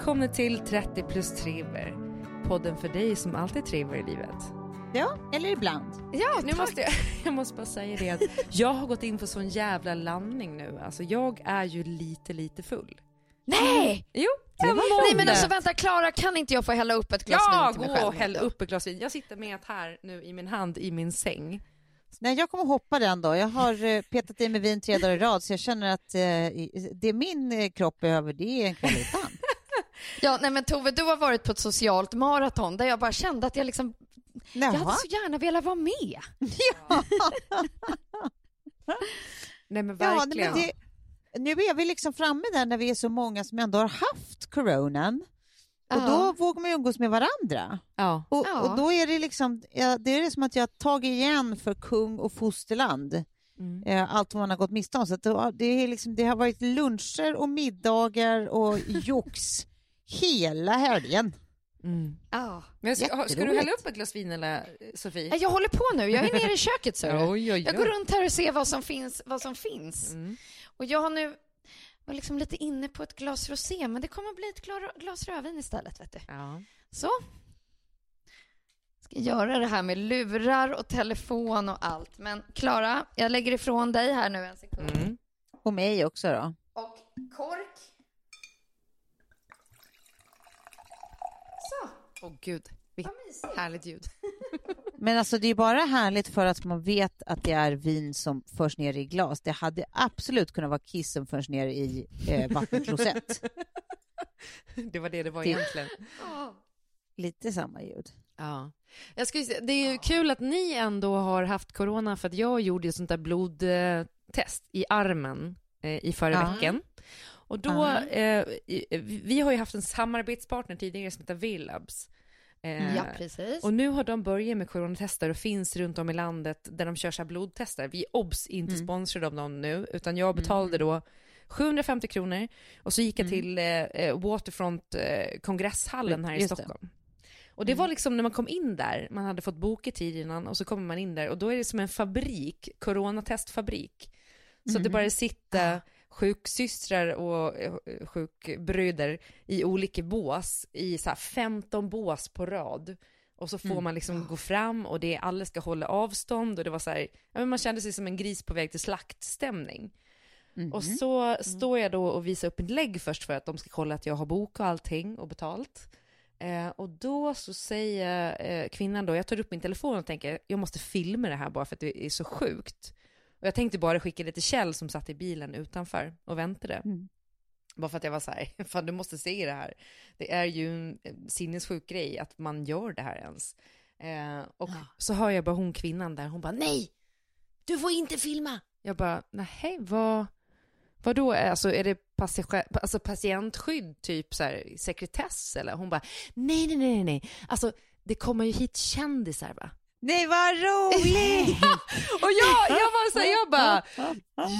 Välkomna till 30 plus triver. Podden för dig som alltid triver i livet. Ja, eller ibland. Ja, nu måste jag, jag måste bara säga det att jag har gått in på sån jävla landning nu. Alltså jag är ju lite, lite full. Nej! Jo, Det var Nej men alltså vänta Klara, kan inte jag få hälla upp ett glas Ja, vin till mig gå själv? och häll upp ett glas vin. Jag sitter med ett här nu i min hand i min säng. Nej, jag kommer hoppa den då. Jag har eh, petat i mig vin tre dagar i rad så jag känner att eh, det min eh, kropp behöver det är en utan. Ja, nej men Tove, du har varit på ett socialt maraton där jag bara kände att jag liksom, jag hade Jaha. så gärna velat vara med. Nej men Ja, verkligen. nej, men det, nu är vi liksom framme där när vi är så många som ändå har haft coronan. Och Ja. då vågar man ju umgås med varandra. Ja. Och, Ja. och då är det liksom, ja, det är det som att jag tagit igen för kung och fosterland. Mm. eh, allt man har gått miste om. Så att det, har- det, är liksom, det har varit luncher och middagar och jox hela helgen. Mm. Ja. Men ska, ska du hälla upp ett glas vin eller Sofie? Nej, Jag håller på nu, jag är nere i köket så. Oj, oj, oj. Jag går runt här och ser vad som finns. Vad som finns. Mm. Och jag har nu var liksom lite inne på ett glas rosé, men det kommer bli ett gla- glas rödvin istället. Vet du. Ja. Så. Ska göra det här med lurar och telefon och allt. Men Klara, jag lägger ifrån dig här nu en sekund. Mm. Och mig också då. Och kork. Åh gud, vilket härligt ljud. Men alltså det är bara härligt för att man vet att det är vin som förs ner i glas. Det hade absolut kunnat vara kiss som förs ner i eh, vattenklosett. Det var det det var Det- egentligen. Lite samma ljud. Ja. Jag ska det är ju kul att ni ändå har haft corona för att jag gjorde ett sånt där blodtest i armen eh, i förra Ja. veckan. Och då, eh, i- vi har ju haft en samarbetspartner tidigare som heter Willabs. Eh, Ja, precis. och nu har de börjat med coronatester och finns runt om i landet där de kör så här blodtester. Vi är obs inte Mm. sponsrade av dem nu, utan jag betalade då 750 kronor och så gick jag Mm. till eh, eh, Waterfront eh, kongresshallen här i Just det. Stockholm. Och det var liksom när man kom in där, man hade fått boka tid innan och så kommer man in där och då är det som en fabrik, coronatestfabrik. Så att det bara sitter sjuksystrar och eh, sjukbröder i olika bås, i så här 15 bås på rad. Och så får man liksom gå fram och det, alla ska hålla avstånd och det var så här, ja, man kände sig som en gris på väg till slaktstämning. Och så står jag då och visar upp en lägg först för att de ska kolla att jag har bok och allting och betalt. Eh, och då så säger eh, kvinnan då, jag tar upp min telefon och tänker jag måste filma det här bara för att det är så sjukt. Och jag tänkte bara skicka det till Kjell som satt i bilen utanför och väntade. Mm. Bara för att jag var så här, fan du måste se det här. Det är ju en eh, sinnessjuk grej att man gör det här ens. Eh, och så hör jag bara hon kvinnan där, hon bara nej, du får inte filma. Jag bara, nej vad, Vadå, alltså är det alltså patientskydd, typ så här, sekretess eller? Hon bara, nej, nej, nej, nej, alltså det kommer ju hit kändisar va? Nej vad roligt! Och jag, jag var så här, jag bara,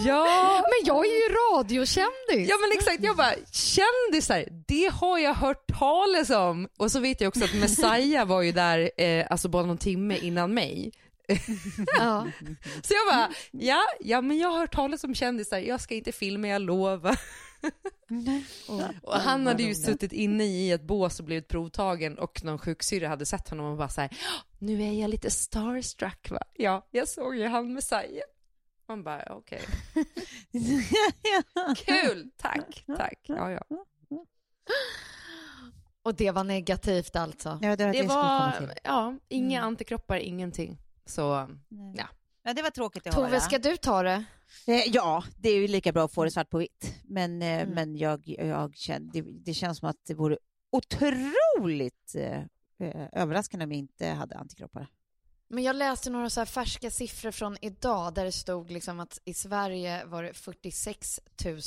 ja, Men jag är ju radiokändis. ja men exakt, jag bara, kändisar, det har jag hört talas om. Och så vet jag också att Messiah var ju där, eh, alltså bara någon timme innan mig. Ja. Så jag bara, ja, ja men jag har hört talas om kändisar, jag ska inte filma, jag lovar. Och han hade ju suttit inne i ett bås och blivit provtagen och någon sjuksyrra hade sett honom och bara så här, nu är jag lite starstruck va? Ja, jag såg ju han Messiah. Man bara, okej. Kul, tack, tack. Ja, ja. Och det var negativt alltså. Ja, det var det, var, ja, inga antikroppar, ingenting. Så, ja. Ja, det var tråkigt att Tove, höra. ska du ta det? Eh, Ja, det är ju lika bra att få det svart på vitt. Men, eh, Mm. men jag, jag känner, det, det känns som att det vore otroligt eh, eh, överraskande om vi inte hade antikroppar. Men jag läste några så här färska siffror från idag där det stod liksom att i Sverige var det 46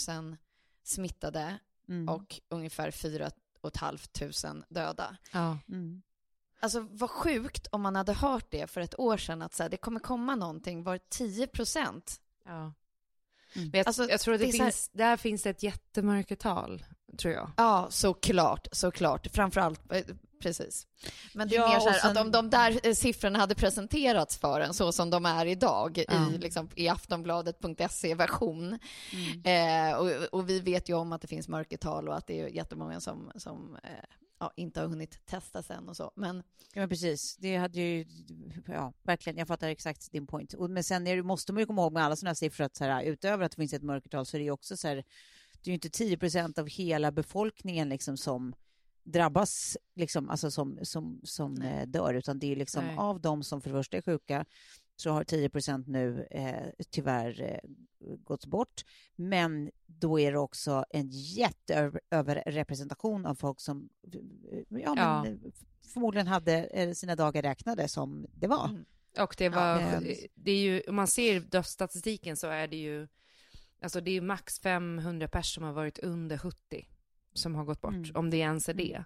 000 smittade Mm. och ungefär 4 500 döda. ja. Mm. Alltså vad sjukt om man hade hört det för ett år sedan att så här, det kommer komma någonting var 10 procent. ja. Mm. Men jag, Alltså, jag tror att det, det så här- finns, där finns det ett jättemörkertal, tror jag. Ja, såklart, såklart. Framförallt, eh, precis. Men det är Ja, mer så här sen- att om de där eh, siffrorna hade presenterats för en så som de är idag Ja. i, liksom, i aftonbladet.se-version. Mm. Eh, och, och vi vet ju om att det finns mörkertal och att det är jättemånga som, som eh, ja, inte har hunnit testa sen och så. Men Ja, men precis. Det hade ju, ja, verkligen, jag fattar exakt din point. Och, men sen är det, måste man ju komma ihåg med alla sådana här siffror att så här, utöver att det finns ett mörkertal så är det ju också så här, det är ju inte 10 procent av hela befolkningen liksom som drabbas, liksom, alltså som, som, som eh, dör, utan det är liksom Nej. av de som för det första är sjuka så har 10 procent nu eh, tyvärr eh, gått bort. Men då är det också en jätteöverrepresentation av folk som eh, ja, Ja. Men, eh, förmodligen hade eh, sina dagar räknade som det var. Mm. Och det var, Ja. det är ju, om man ser dödsstatistiken så är det ju, alltså det är max 500 personer som har varit under 70 som har gått bort, Mm. om det ens är det.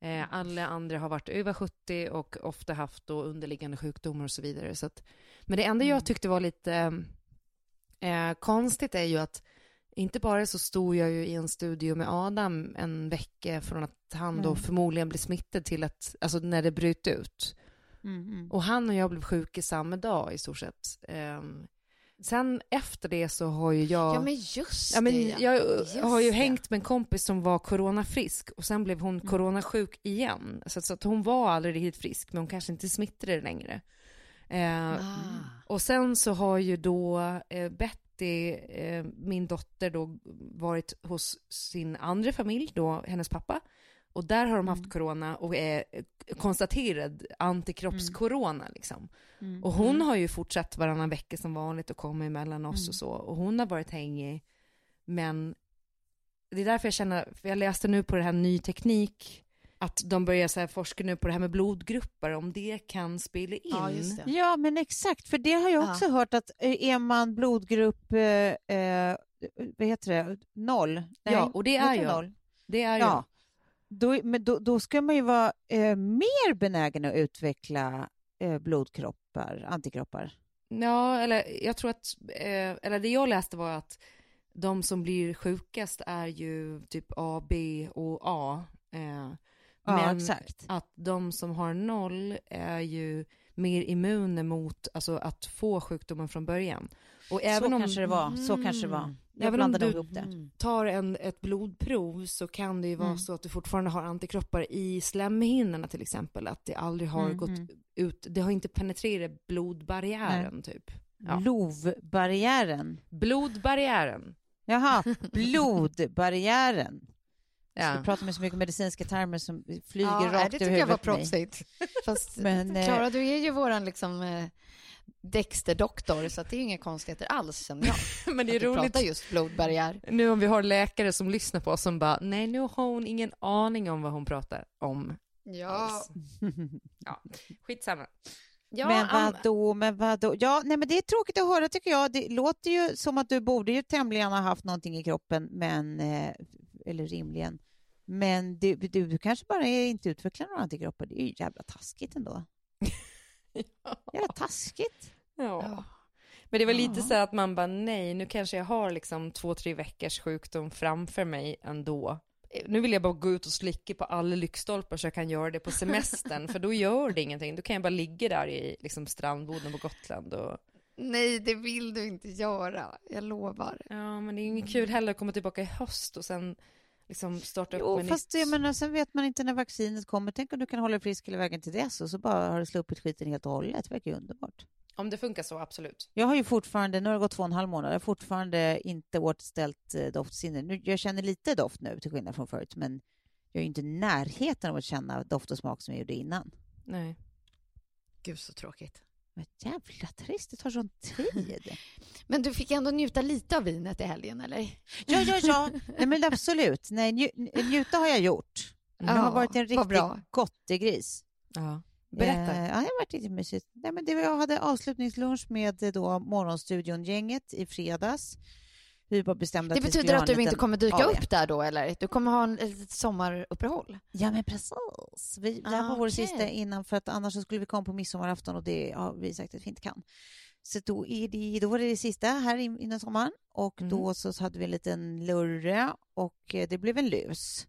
Eh, alla andra har varit över 70 och ofta haft då underliggande sjukdomar och så vidare. Så att, men det enda Mm. jag tyckte var lite eh, konstigt är ju att inte bara så stod jag ju i en studio med Adam en vecka från att han då Mm. förmodligen blev smittad till att, alltså när det bröt ut. Mm, Och han och jag blev sjuka samma dag i stort sett. Ehm, sen efter det så har ju jag... Ja, men just Ja, men det. jag Just har ju det. hängt med en kompis som var coronafrisk och sen blev hon coronasjuk igen. Så, så att hon var aldrig riktigt frisk, men hon kanske inte smittade det längre. Eh, Ah. Och sen så har ju då eh, Betty, eh, min dotter, då varit hos sin andra familj, då hennes pappa. Och där har de haft corona och är eh, konstaterad antikroppscorona liksom. mm, Och hon har ju fortsatt varannan vecka som vanligt och kommer emellan oss Mm. och så. Och hon har varit hängig. Men det är därför jag känner, för jag läste nu på det här ny teknik, att de börjar så här forska nu på det här med blodgrupper, om det kan spela in. Ja, just det. Ja, men exakt, för det har jag också hört att eh, är man blodgrupp, eh, eh, vad heter det, noll? Nej, Ja, och det är jag. Noll? Det är. Ja, då, men då, då ska man ju vara eh, mer benägen att utveckla eh, blodkroppar, antikroppar. Ja, eller jag tror att, eh, eller det jag läste var att de som blir sjukast är ju typ A, B och A. Eh, Ja, men exakt. att de som har noll är ju mer immuna mot alltså, att få sjukdomen från början. Och även så om, kanske det var. Så kanske det var. Jag Även om blandade du- det. tar en, ett blodprov så kan det ju vara Mm. så att du fortfarande har antikroppar i slemhinnorna till exempel. Att det aldrig har Mm, gått mm. ut, det har inte penetrerat blodbarriären typ. Ja. Lovbarriären. Blodbarriären. Jaha, blodbarriären. Ja. Vi pratar med så mycket medicinska termer som flyger Ja, nej, rakt det över tycker jag var huvudet på mig. proffsigt. Fast Men, eh, Klara, du är ju våran liksom eh, Dexter-doktor, så att det är inga konstigheter alls, känner jag. Men det är att roligt pratar just blodbarriär. nu om vi har läkare som lyssnar på oss som bara, nej nu har hon ingen aning om vad hon pratar om. Ja. Ja, skitsamma. Ja, men vadå, men vadå? Ja, nej men det är tråkigt att höra tycker jag. Det låter ju som att du borde ju tämligen ha haft någonting i kroppen, men, eh, eller rimligen. Men du, du, du kanske bara är inte utvecklar några antikroppar. Det är ju jävla taskigt ändå. Jävla taskigt. Ja. Men det var lite så att man bara nej, nu kanske jag har liksom två, tre veckors sjukdom framför mig ändå. Nu vill jag bara gå ut och slicka på alla lyktstolpar så jag kan göra det på semestern, för då gör det ingenting. Då kan jag bara ligga där i liksom strandboden på Gotland och... Nej, det vill du inte göra. Jag lovar. Ja, men det är inget kul heller att komma tillbaka i höst och sen liksom starta upp Jo, med fast nytt. jag menar, sen vet man inte när vaccinet kommer. Tänk om du kan hålla dig frisk hela vägen till dess och så bara har du sluppit skiten helt och hållet. Det verkar ju underbart. Om det funkar så, absolut. Jag har ju fortfarande, nu har det gått två och en halv månad, jag har fortfarande inte återställt eh, doftsinne. Nu, jag känner lite doft nu till skillnad från förut, men jag är ju inte i närheten av att känna doft och smak som jag gjorde innan. Nej. Gud, så tråkigt. Men jävla trist, det tar sån tid. Men du fick ändå njuta lite av vinet i helgen, eller? ja, ja, ja. Nej, men absolut. Nej, nju, njuta har jag gjort. Jag har varit en riktig gottegris. Ja. Berätta. Eh, ja, det har varit riktigt mysigt. Nej, men det jag hade avslutningslunch med eh, då Morgonstudion-gänget i fredags. Vi bara bestämde Det att betyder att du inte kommer dyka AW. upp där då, eller? Du kommer ha en, ett sommaruppehåll? Ja, men precis. Vi, det här Ah, var vår okej. sista innan, för att annars så skulle vi komma på midsommarafton och det har vi sagt att vi inte kan. Så då, är det, då var det det sista här in- innan sommaren och Mm. då så hade vi en liten lurre och eh, det blev en lus.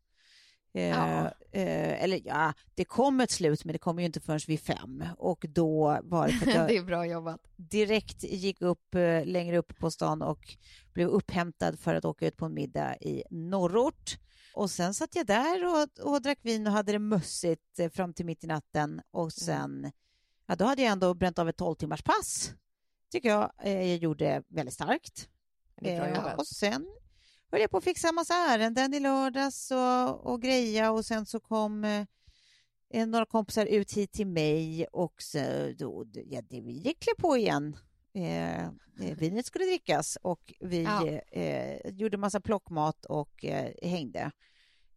Eh, Ja. eh, eller ja, det kom ett slut men det kom ju inte förrän vid fem och då var det för att jag det är bra jobbat. direkt gick upp eh, längre upp på stan och blev upphämtad för att åka ut på en middag i norrort. Och sen satt jag där och, och drack vin och hade det mössigt eh, fram till mitt i natten och sen, ja då hade jag ändå bränt av ett 12 timmars pass. Tycker jag eh, jag gjorde väldigt starkt. Eh, och sen höll jag på att fixa massa ärenden i lördags och, och greja och sen så kom eh, eh, några kompisar ut hit till mig och så då, ja, det, vi gick på igen. Eh, eh, vinet skulle drickas och vi Ja. eh, gjorde massa plockmat och eh, hängde.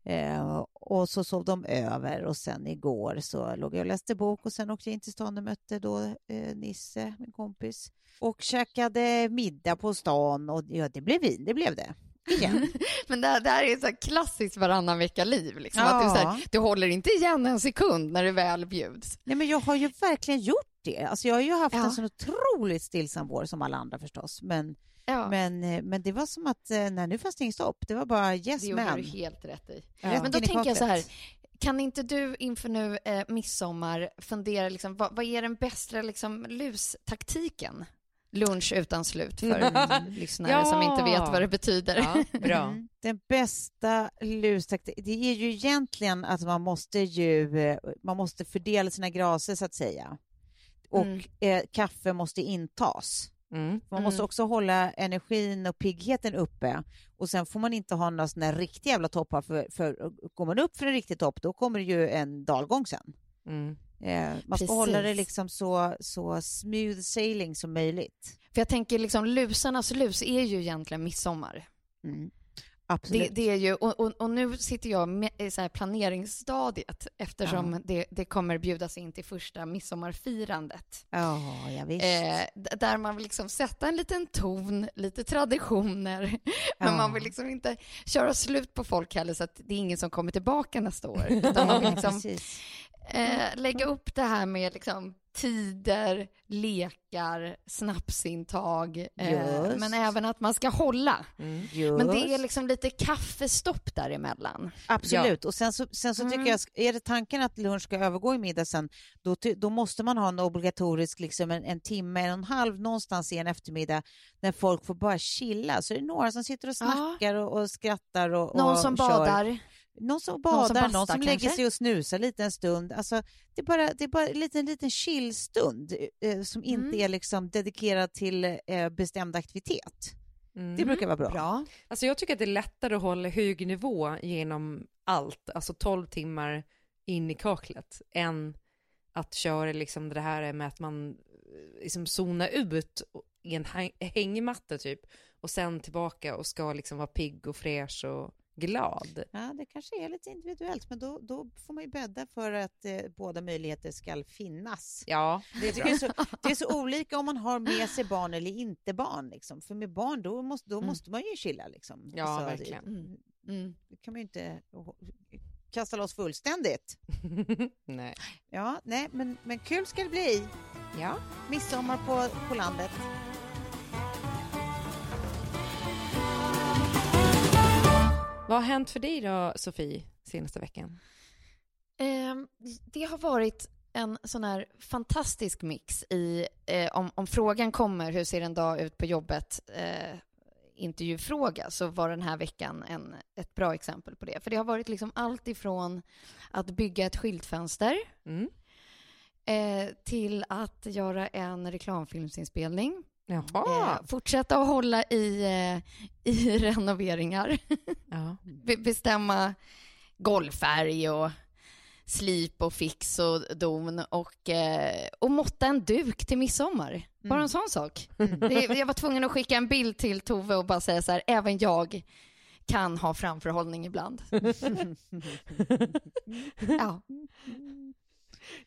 Eh, och så sov de över och sen igår så låg jag och läste bok och sen åkte jag in till stan och mötte då eh, Nisse, min kompis. Och käkade middag på stan och ja, det blev vin, det blev det. Igen. Men det här, det här är så här klassiskt varannan vecka-liv. Liksom. Att du, så här, Ja. du håller inte igen en sekund när det väl bjuds. Nej, men jag har ju verkligen gjort det. Alltså, jag har ju haft Ja. en sån otroligt stillsam vår som alla andra förstås. Men, Ja, men, eh, men det var som att eh, nej, nu fanns det inget stopp. Det var bara yes det gjorde men. du helt rätt i. Men då tänker jag så här, kan inte du inför nu eh, midsommar fundera, liksom, vad, vad är den bästa liksom, lustaktiken? Lunch utan slut för lyssnare som inte vet vad det betyder. Ja, bra. Mm. Den bästa lustaktiken, det är ju egentligen att man måste ju, eh, man måste fördela sina graser så att säga. Och Mm. eh, kaffe måste intas. Mm. Man måste Mm. också hålla energin och piggheten uppe. Och sen får man inte ha några sådana riktiga jävla toppar, för, för går man upp för en riktig topp, då kommer det ju en dalgång sen. Eh, man ska Precis. hålla det liksom så, så smooth sailing som möjligt. För jag tänker liksom lusarnas lus är ju egentligen midsommar. Mm. Det, Absolut. det är ju, och, och, och nu sitter jag med, i så här planeringsstadiet eftersom Ja. det, det kommer bjudas in till första midsommarfirandet. Ja, ja visst. Eh, där man vill liksom sätta en liten ton, lite traditioner. Men Ja. man vill liksom inte köra slut på folk heller så att det är ingen som kommer tillbaka nästa år. Utan man vill liksom Precis. Eh, lägga upp det här med liksom tider, lekar, snapsintag. Eh, men även att man ska hålla. Just. Men det är liksom lite kaffestopp däremellan. Absolut. Och sen så, sen så tycker Mm. jag, är det tanken att lunch ska övergå i middag sen, då, då måste man ha en obligatorisk, liksom en, en timme, en och en halv någonstans i en eftermiddag, när folk får bara chilla. Så är det några som sitter och Ja. snackar och, och skrattar och, Någon och som kör. Någon som Någon badar, som någon som, bastar lägger kanske? sig och snusar lite en stund. Alltså, det, är bara, det är bara en liten, liten chillstund eh, som inte Mm. är liksom dedikerad till eh, bestämd aktivitet. Mm. Det brukar vara bra. Bra. Alltså jag tycker att det är lättare att hålla hög nivå genom allt, alltså 12 timmar in i kaklet, än att köra liksom det här med att man eh, liksom zonar ut i en häng- hängmatta typ och sen tillbaka och ska liksom vara pigg och fräsch och glad. Ja, det kanske är lite individuellt, men då, då får man ju bädda för att eh, båda möjligheter ska finnas. Ja, Det, är så, det är så olika om man har med sig barn eller inte barn. Liksom. För med barn, då måste, då måste man ju chilla. Liksom. Ja, Så verkligen. Det, Mm. det kan man ju inte kasta loss fullständigt. nej. Ja, nej, men, men kul ska det bli. Ja. Midsommar på, på landet. Vad har hänt för dig då, Sofie, senaste veckan? Ehm, det har varit en sån här fantastisk mix i, eh, om, om frågan kommer, hur ser en dag ut på jobbet, eh, intervjufråga, så var den här veckan en, ett bra exempel på det. För det har varit liksom allt ifrån att bygga ett skyltfönster Mm. eh, till att göra en reklamfilmsinspelning. Jaha. Eh, fortsätta att hålla i, eh, i renoveringar. Ja. Be- bestämma golvfärg och slip och fix och don och, eh, och måtta en duk till midsommar. Bara en sån sak. Det, jag var tvungen att skicka en bild till Tove och bara säga så här, även jag kan ha framförhållning ibland. ja.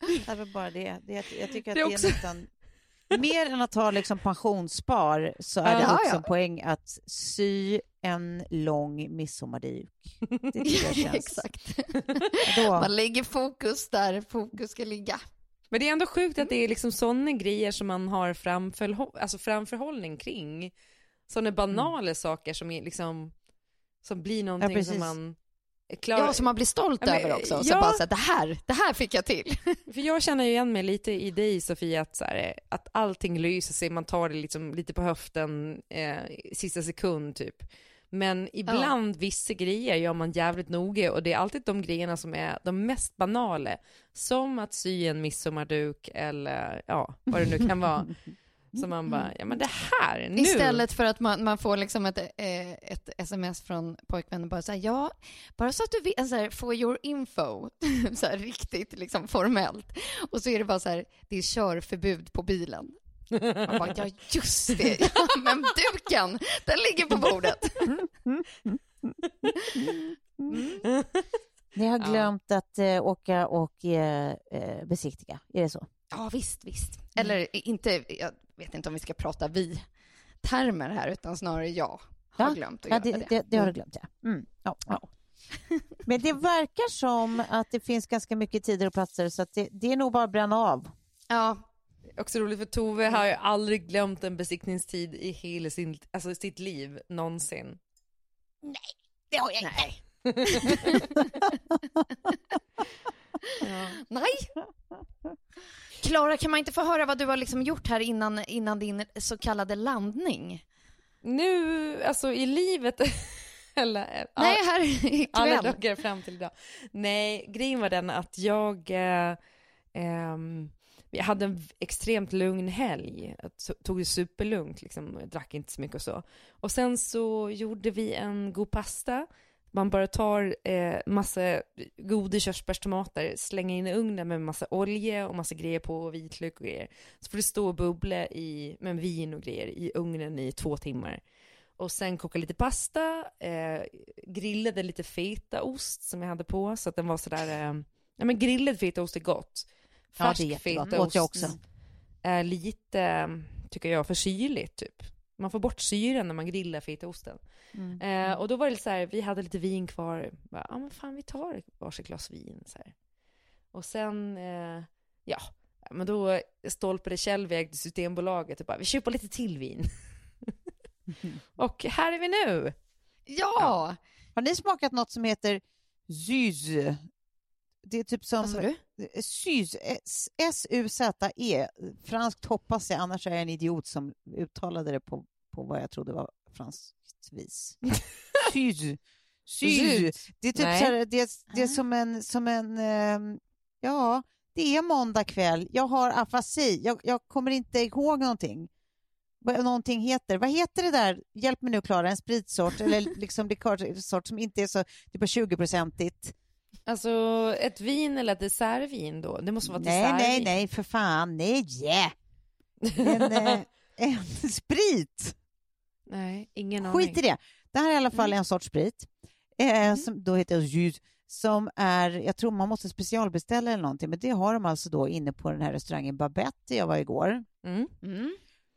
Det är väl bara det. det är- jag tycker att Det det är är, också- nästan... Mer än att ha liksom pensionsspar så är det Ja, också ja. en poäng att sy en lång midsommarduk. Det tycker jag känns... Exakt. Då, Man lägger fokus där fokus ska ligga. Men det är ändå sjukt att det är liksom sådana grejer som man har framförhå- alltså framförhållning kring. Sådana banala saker som är liksom, som blir någonting precis. som man klar... Ja, som man blir stolt Ja, men, över också. Så ja. bara så här, det här, det här fick jag till. För jag känner ju igen mig lite i dig Sofia, att, så här, att allting lyser sig, man tar det liksom lite på höften eh, sista sekund typ. Men ibland vissa grejer gör man jävligt noga och det är alltid de grejerna som är de mest banala. Som att sy en midsommarduk eller ja, vad det nu kan vara. Så man bara, ja men det här, nu. Istället för att man, man får liksom ett, eh, ett sms från pojkvännen bara så här, ja, bara så att du vet, så här, for your info, så här riktigt liksom formellt. Och så är det bara så här, det är körförbud på bilen. Man bara, ja just det, ja, men duken, den ligger på bordet. ni har glömt att eh, åka och eh, eh, besiktiga, är det så? Ja, visst, visst. Eller inte, jag vet inte om vi ska prata vi-termer här, utan snarare jag har Ja, glömt att Ja, göra det, det. det, det har du glömt, ja. Mm. ja, ja. Men det verkar som att det finns ganska mycket tider och platser så att det, det är nog bara att bränna av. Ja, Också roligt för Tove har ju aldrig glömt en besiktningstid i hela sin, alltså sitt liv, någonsin. Det har jag inte. Nej. Klara, kan man inte få höra vad du har liksom gjort här innan, innan din så kallade landning? Nu, alltså i livet, eller Nej, här alla ikväll. dagar fram till idag. Nej, grejen var den att jag, eh, jag hade en extremt lugn helg. Jag to- tog det superlugnt, liksom. jag drack inte så mycket och så. Och sen så gjorde vi en god pasta. Man bara tar eh, massa goda körsbärstomater, slänger in i ugnen med massa olja och massa grejer på, och vitlök och grejer. Så får det stå och bubbla i, med vin och grejer i ugnen i två timmar. Och sen koka lite pasta, eh, grillade lite fetaost som jag hade på så att den var sådär, eh, ja men grillad fetaost är gott. Ja, Färsk det är fetaost jag också. är lite, tycker jag, för syrligt typ. Man får bort syren när man grillar fetaosten. Mm. Eh, och då var det så här, vi hade lite vin kvar. Ja men fan vi tar varsitt glas vin så här. Och sen, eh, ja, men då stolpade Kjell iväg till Systembolaget och bara, vi köper lite till vin. och här är vi nu. Ja, Har ni smakat något som heter Zyz? Det är typ som... S-U-Z-E. Franskt hoppas jag, annars är jag en idiot som uttalade det på, på vad jag trodde var franskt vis. Syz. Syz. Det är typ Nej. så här, det, det är Ah. som en, som en ehm, ja, det är måndag kväll. Jag har afasi. Jag, jag kommer inte ihåg någonting. Vad någonting heter. Vad heter det där? Hjälp mig nu Klara, en spritsort eller liksom likörsort som inte är så, det är på 20-procentigt. Alltså ett vin eller ett dessertvin då? Det måste vara ett Nej, dessertvin. nej, nej, för fan, nej! En, eh, en sprit! Nej, ingen aning. Skit i det. Det här är i alla fall en sorts sprit. eh, som då heter Jus, som är, jag tror man måste specialbeställa eller någonting, men det har de alltså då inne på den här restaurangen Babette jag var igår. Mm. Mm.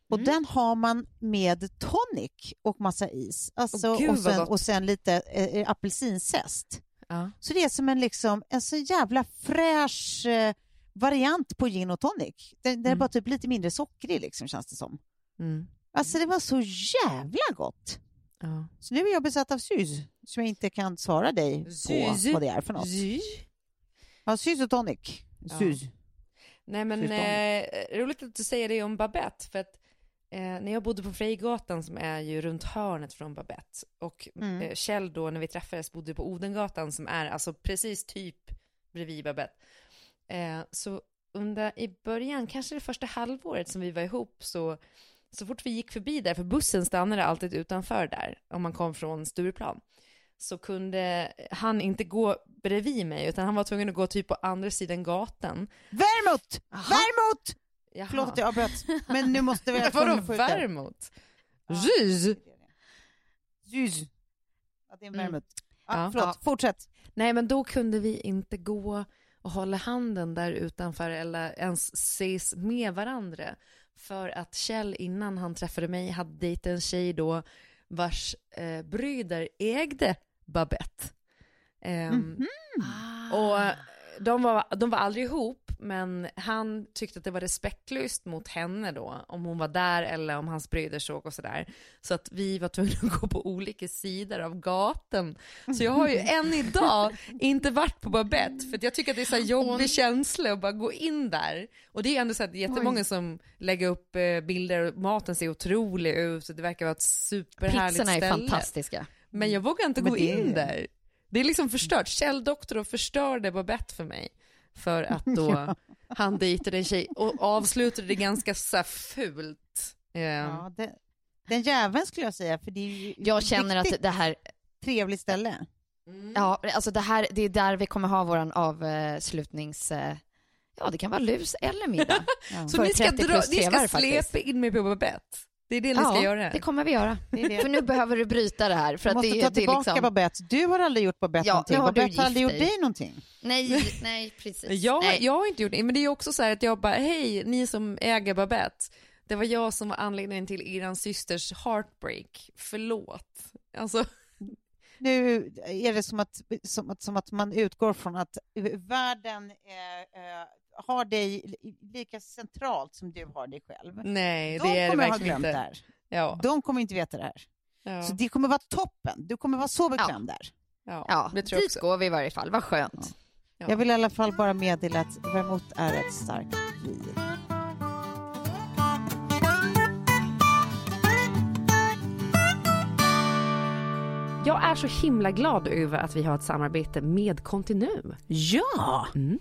Och den har man med tonic och massa is. Alltså, Åh, gud, och, sen, och sen lite eh, apelsinzest. Ja. Så det är som en, liksom, en så jävla fräsch eh, variant på gin och tonic. Den, den är Mm. bara typ lite mindre sockrig liksom, känns det som. Mm. Alltså det var så jävla gott. Ja. Så nu är jag besatt av sys, som jag inte kan svara dig på Sys. vad det är för något. Zy. Ja, sys och tonic. Ja. Sys. Nej men eh, roligt att du säger det om Babette för att eh, när jag bodde på Frejgatan som är ju runt hörnet från Babette och Mm. eh, Kjell då när vi träffades bodde på Odengatan som är alltså precis typ bredvid Babette. Eh, så under i början, kanske det första halvåret som vi var ihop så så fort vi gick förbi där, för bussen stannade alltid utanför där om man kom från Stureplan så kunde han inte gå bredvid mig utan han var tvungen att gå typ på andra sidan gatan. Vermouth! Aha. Jaha. Förlåt att jag avbröt, men nu måste vi... Vadå vermouth? Jus? Sys. Ja, det är en Mm. vermouth. Ja, Ja. förlåt, fortsätt. Nej, men då kunde vi inte gå och hålla handen där utanför eller ens ses med varandra. För att Kjell innan han träffade mig hade dejtat en tjej då vars eh, bröder ägde Babette. Ehm, Och eh, de var, de var aldrig ihop, men han tyckte att det var respektlöst mot henne då, om hon var där eller om hans bröder såg och sådär. Så att vi var tvungna att gå på olika sidor av gatan. Så jag har ju än idag inte varit på Babette, för jag tycker att det är så jobbig känsla att bara gå in där. Och det är ändå så att jättemånga som lägger upp eh, bilder och maten ser otrolig ut, och det verkar vara ett superhärligt Pizzorna är ställe. fantastiska. Men jag vågar inte Men gå det- in där. Det är liksom förstört. Kjell Doktor förstörde Babette för mig. För att då han dejtade en tjej och avslutade det ganska så fult. Eh, Ja, det, den jäveln skulle jag säga, för det är ju Jag känner att det här, trevligt ställe. ja, alltså det här, det är där vi kommer ha våran avslutnings... eh, Ja, det kan vara lus eller middag. Så För ni ska, 30 dra, ni ska släpa in mig på Babette? Det är det ni ska ja, göra? det kommer vi göra. Det är det. För nu behöver du bryta det här. För Du att måste det, ta tillbaka liksom... Babette. Du har aldrig gjort Babette Ja, någonting. har du Babette har aldrig gjort dig. någonting. Nej, nej, precis. Jag, nej. jag har inte gjort det, men det är också så här att jag bara, hej, ni som äger Babette, det var jag som var anledningen till eran systers heartbreak, förlåt. Alltså, Nu är det som att, som att, som att man utgår från att världen eh, har dig lika centralt som du har dig själv. nej, De det är det kommer ha verkligen glömt det inte. här. Ja, De kommer inte veta det här. ja, Så det kommer vara toppen. Du kommer vara så bekväm där. ja, Ja, det tror jag dit går vi i varje fall. Vad skönt. Ja. Jag vill i alla fall bara meddela att vermouth är ett starkt vin. Jag är så himla glad över att vi har ett samarbete med Continu. Ja! Mm.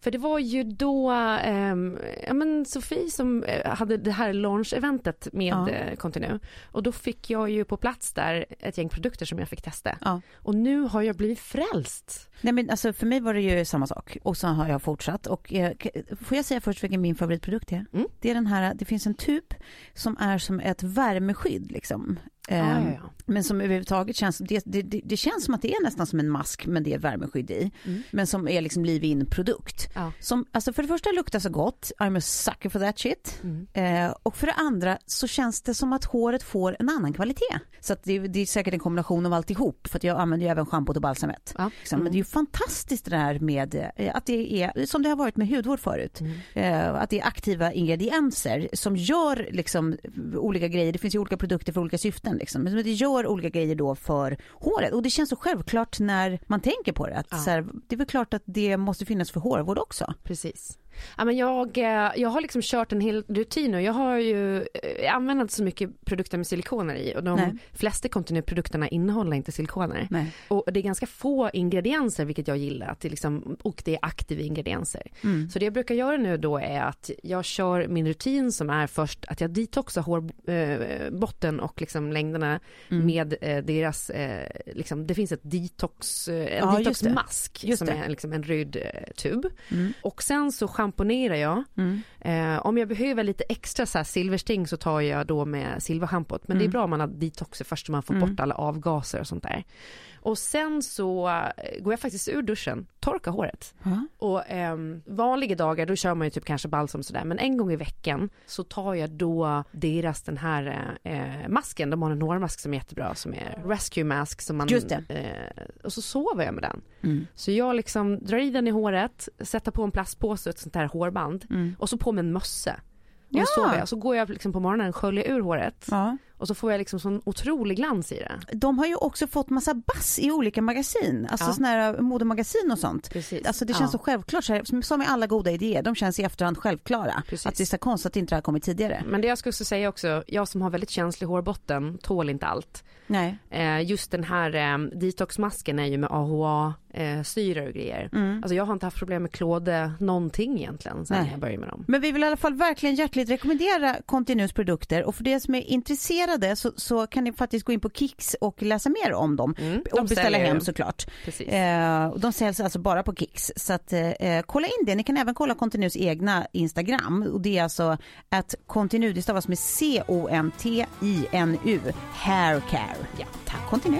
För det var ju då ehm, ja, men Sofie som eh, hade det här launch-eventet med Ja. eh, Continu. Och då fick jag ju på plats där ett gäng produkter som jag fick testa. Ja. Och nu har jag blivit frälst. Nej, men alltså, för mig var det ju samma sak och så har jag fortsatt. Och, eh, får jag säga först vilken min favoritprodukt är? Mm. Det är den här, det finns en tub som är som ett värmeskydd liksom. Ja, ja. Men som överhuvudtaget känns, det, det, det, känns som att det är nästan som en mask men det är värmeskydd i. Mm. Men som är liksom liv-in produkt. Ja. Som, alltså för det första luktar så gott, I'm a sucker for that shit. Mm. Eh, och för det andra så känns det som att håret får en annan kvalitet. Så det, det är säkert en kombination av alltihop, för att jag använder ju även schampot och balsamet. Ja. Liksom. Men det är ju fantastiskt det där med eh, att det är, som det har varit med hudvård förut, Mm. eh, att det är aktiva ingredienser som gör liksom olika grejer. Det finns ju olika produkter för olika syften liksom. Men det gör olika grejer då för håret. Och det känns så självklart när man tänker på det. Att Ja. så här, det är väl klart att det måste finnas för hårvård också. Precis. Ja, men jag, eh, jag har liksom kört en hel rutin och jag har ju eh, använt inte så mycket produkter med silikoner i och de Nej. flesta kontinuerprodukterna innehåller inte silikoner. Nej. Och det är ganska få ingredienser vilket jag gillar att det liksom, och det är aktiva ingredienser. Mm. Så det jag brukar göra nu då är att jag kör min rutin som är först att jag detoxar hårbotten och liksom längderna Mm. med eh, deras, eh, liksom, det finns ett detox, eh, en Ja, detoxmask som det. är liksom en röd eh, tub. Mm. Och sen så schamponerar jag. Mm. Eh, om jag behöver lite extra så här silversting så tar jag då med silverschampot. Men det är Mm. bra om man har detoxer först så man får Mm. bort alla avgaser och sånt där. Och sen så eh, går jag faktiskt ur duschen, torkar håret. Ja. Och ehm, vanliga dagar då kör man ju typ kanske balsam och sådär. Men en gång i veckan så tar jag då deras den här eh, masken. De har en hårmask som är jättebra som är rescue mask. Som man, Just det. Eh, och så sover jag med den. Mm. Så jag liksom drar i den i håret, sätter på en plastpåse och ett sånt här hårband. Mm. Och så på med en mössa. Och Ja. så sover jag. Så går jag liksom på morgonen, sköljer ur håret. Ja. Och så får jag liksom sån otrolig glans i det. De har ju också fått massa bass i olika magasin, alltså Ja. såna här modemagasin och sånt. Precis. Alltså det känns så självklart, så här, som- med alla goda idéer, de känns i efterhand självklara. Precis. Att det är så konstigt att inte det här kommit tidigare. Men det jag skulle säga också, jag som har väldigt känslig hårbotten tål inte allt. Nej. Eh, just den här eh, detoxmasken är ju med AHA-syror och grejer. Mm. Alltså jag har inte haft problem med klåde någonting egentligen sen Nej. jag började med dem. Men vi vill i alla fall verkligen hjärtligt rekommendera Continuous produkter och för det som är intresserade så, så kan ni faktiskt gå in på Kicks och läsa mer om dem. Mm, de och beställa säljer hem såklart. Precis. Eh, de säljs alltså bara på Kicks. Så att, eh, kolla in det. Ni kan även kolla Continuous egna Instagram. Och det är alltså att Continu, det stavas med C-O-N-T-I-N-U, Haircare. Ja, tack Continu.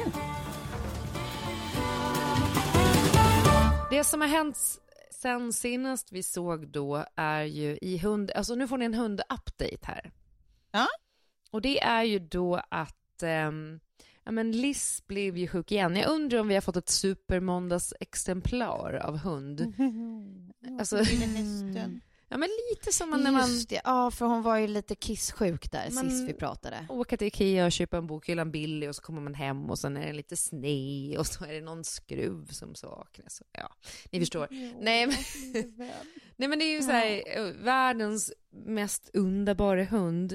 Det som har hänt sen senast vi såg då är ju i hund, alltså nu får ni en hund-update här. Ja. Och det är ju då att, ehm, ja men Liz blev ju sjuk igen. Jag undrar om vi har fått ett supermåndagsexemplar av hund. Alltså, ja men lite som när man Just det, ja för hon var ju lite kisssjuk där Man- sist vi pratade. åker till Ikea och köper en bokhyllan billig och så kommer man hem och sen är det lite sned och så är det någon skruv som saknas. Ja, ni förstår. Nej men, nej men det är ju så här, eh, världens mest underbara hund.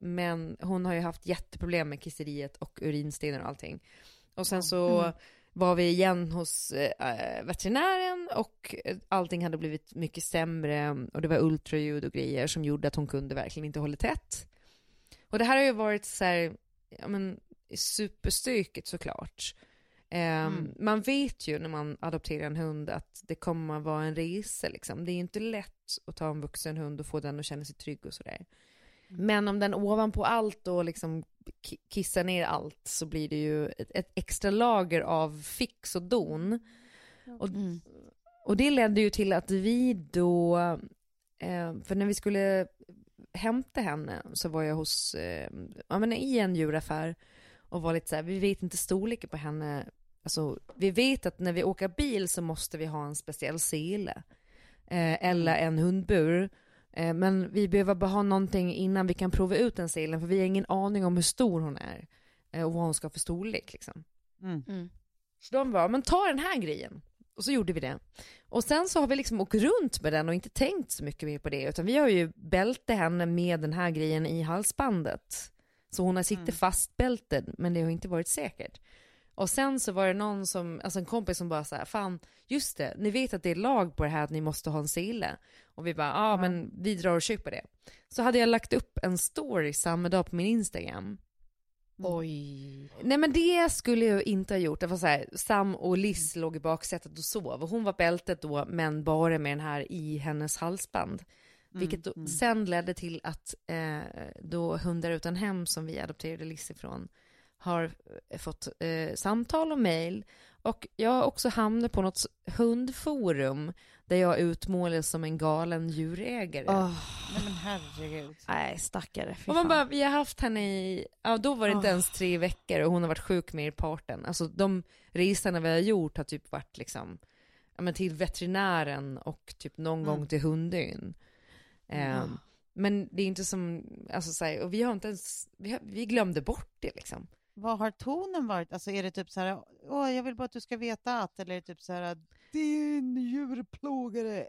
Men hon har ju haft jätteproblem med kisseriet och urinstenar och allting. Och sen så var vi igen hos eh, veterinären och allting hade blivit mycket sämre och det var ultraljud och grejer som gjorde att hon kunde verkligen inte hålla tätt. Och det här har ju varit så här, ja men superstökigt såklart. Ehm, Man vet ju när man adopterar en hund att det kommer att vara en resa liksom. Det är ju inte lätt att ta en vuxen hund och få den att känna sig trygg och sådär. Men om den ovanpå allt då liksom ki- kissar ner allt så blir det ju ett, ett extra lager av fix och don. Och, och det ledde ju till att vi då, eh, för när vi skulle hämta henne så var jag hos, eh, ja men i en djuraffär och var lite så här, vi vet inte storleken på henne. Alltså, vi vet att när vi åker bil så måste vi ha en speciell sele. Eh, eller en hundbur. Eh, men vi behöver bara ha någonting innan vi kan prova ut den selen för vi har ingen aning om hur stor hon är. Eh, och vad hon ska ha för storlek liksom. Mm. Så de var, men ta den här grejen. Och så gjorde vi det. Och sen så har vi liksom åkt runt med den och inte tänkt så mycket mer på det. Utan vi har ju bälte henne med den här grejen i halsbandet. Så hon har sitter fastbälted, men det har inte varit säkert. Och sen så var det någon som, alltså en kompis som bara så här, fan, just det, ni vet att det är lag på det här att ni måste ha en sele. Och vi bara, ja ah, men vi drar och köper det. Så hade jag lagt upp en story samma dag på min Instagram. Oj. Nej men det skulle jag inte ha gjort. Det var så här, Sam och Liz låg i baksätet och sov. Och hon var bältet då, men bara med den här i hennes halsband. Vilket då, sen ledde till att eh, då Hundar utan hem som vi adopterade Liz ifrån har eh, fått eh, samtal och mejl. Och jag har också hamnat på något hundforum där jag utmålades som en galen djurägare. Nej men herregud. Nej, stackare. Och man bara, vi har haft henne i, ja då var det inte ens tre veckor och hon har varit sjuk med i parten. Alltså de resorna vi har gjort har typ varit liksom, ja men till veterinären och typ någon gång till hundön. Ehm, Men det är inte som, alltså så här, och vi har inte ens, vi, har, vi glömde bort det liksom. Vad har tonen varit? Alltså är det typ så här, åh jag vill bara att du ska veta att, eller är det typ så här, din djurplågare?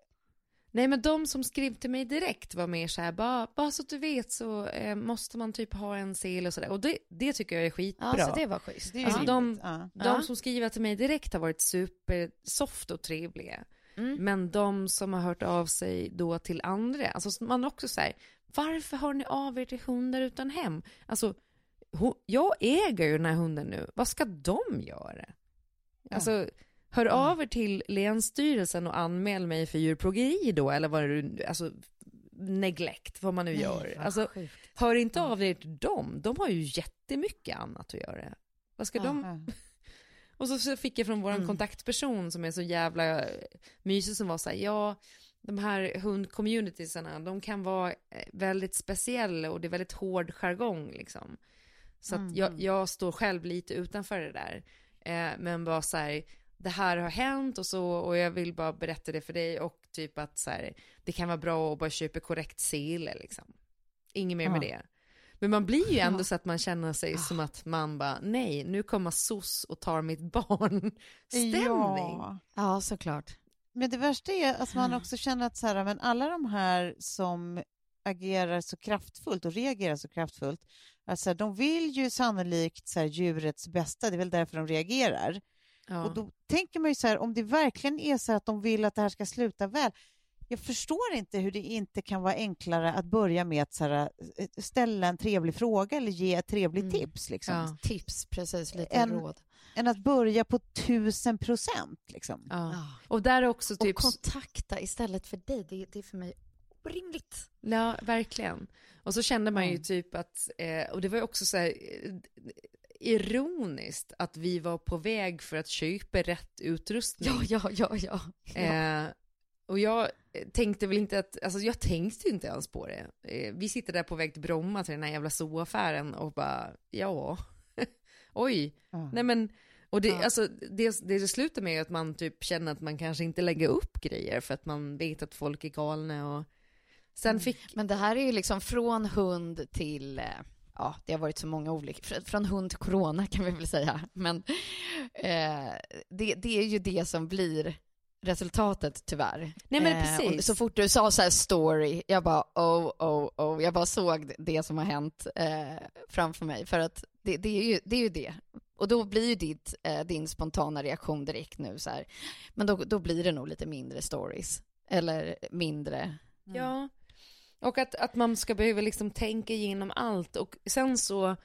Nej men de som skrev till mig direkt var mer så här, bara, bara så att du vet så eh, måste man typ ha en sel och sådär. Och det, det tycker jag är skitbra. Ja, så det var schysst. Det Alltså, de-. Ja. De Ja. som skriver till mig direkt har varit supersoft och trevliga. Mm. Men de som har hört av sig då till andra, alltså man också säger varför har ni av er till hundar utan hem? Alltså, jag äger ju den här hunden nu, vad ska de göra? Alltså, hör av er till Länsstyrelsen och anmäl mig för djurplågeri då, eller vad nu, alltså neglect, vad man nu gör. Alltså, hör inte av er till dem, de har ju jättemycket annat att göra. Vad ska de Ja. och så, fick jag från vår kontaktperson som är så jävla eh, mysig som var så här, ja, de här hundcommunitiesarna, de kan vara eh, väldigt speciella och det är väldigt hård jargong liksom. Så att jag, jag står själv lite utanför det där. Eh, men bara så här, det här har hänt och så och jag vill bara berätta det för dig och typ att så här, det kan vara bra att bara köpa korrekt sele liksom. Inget mer med det. Men man blir ju ändå så att man känner sig som att man bara, nej, nu kommer SOS och tar mitt barn. Stämning. Ja. Ja, såklart. Men det värsta är att man också känner att så här, men alla de här som agerar så kraftfullt och reagerar så kraftfullt, alltså, de vill ju sannolikt så här, djurets bästa, det är väl därför de reagerar. Ja. Och då tänker man ju så här, om det verkligen är så att de vill att det här ska sluta väl, jag förstår inte hur det inte kan vara enklare att börja med att så här, ställa en trevlig fråga eller ge ett trevligt tips. Liksom. Ja. Tips, precis. Lite En- råd. Än att börja på tusen procent. Liksom. Ja. Och där är också typ... Och kontakta istället för dig. Det, det är för mig orimligt. Ja, verkligen. Och så kände man ju typ att, eh, och det var ju också så här eh, ironiskt att vi var på väg för att köpa rätt utrustning. Ja, ja, ja, ja. Eh, och jag tänkte väl inte att, alltså jag tänkte ju inte ens på det. Eh, vi sitter där på väg till Bromma till den här jävla zooaffären och bara, ja, oj, nej men, och det, alltså, det, det slutar med att man typ känner att man kanske inte lägger upp grejer för att man vet att folk är galna och sen fick, Men det här är ju liksom från hund till, eh, ja, det har varit så många olika, fr- från hund till corona kan vi väl säga. Men eh, det, det är ju det som blir resultatet tyvärr. Nej, men Eh, precis. och så fort du sa så här story, jag bara oh, oh, oh, jag bara såg det som har hänt eh, framför mig. För att det, det, är ju, det är ju det. Och då blir ju ditt, eh, din spontana reaktion direkt nu så här, men då, då blir det nog lite mindre stories. Eller mindre, Ja. Och att, att man ska behöva liksom tänka igenom allt. Och sen så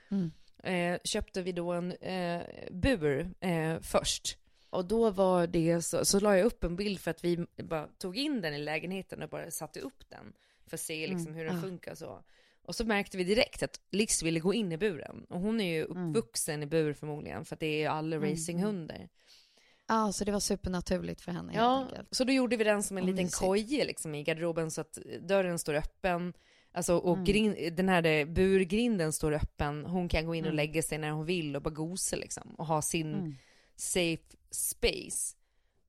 eh, köpte vi då en eh, bur eh, först. Och då var det så, så la jag upp en bild för att vi bara tog in den i lägenheten och bara satte upp den. För att se liksom hur den funkar så. Och så märkte vi direkt att Liz ville gå in i buren. Och hon är ju uppvuxen i bur förmodligen, för att det är ju alla racinghundar. Ja så det var supernaturligt för henne helt Ja, enkelt. så då gjorde vi den som en Vad liten mysigt. koje liksom i garderoben så att dörren står öppen. Alltså, och Mm. grin, den här där burgrinden står öppen. Hon kan gå in och Mm. lägga sig när hon vill och bara gosa liksom. Och ha sin safe space.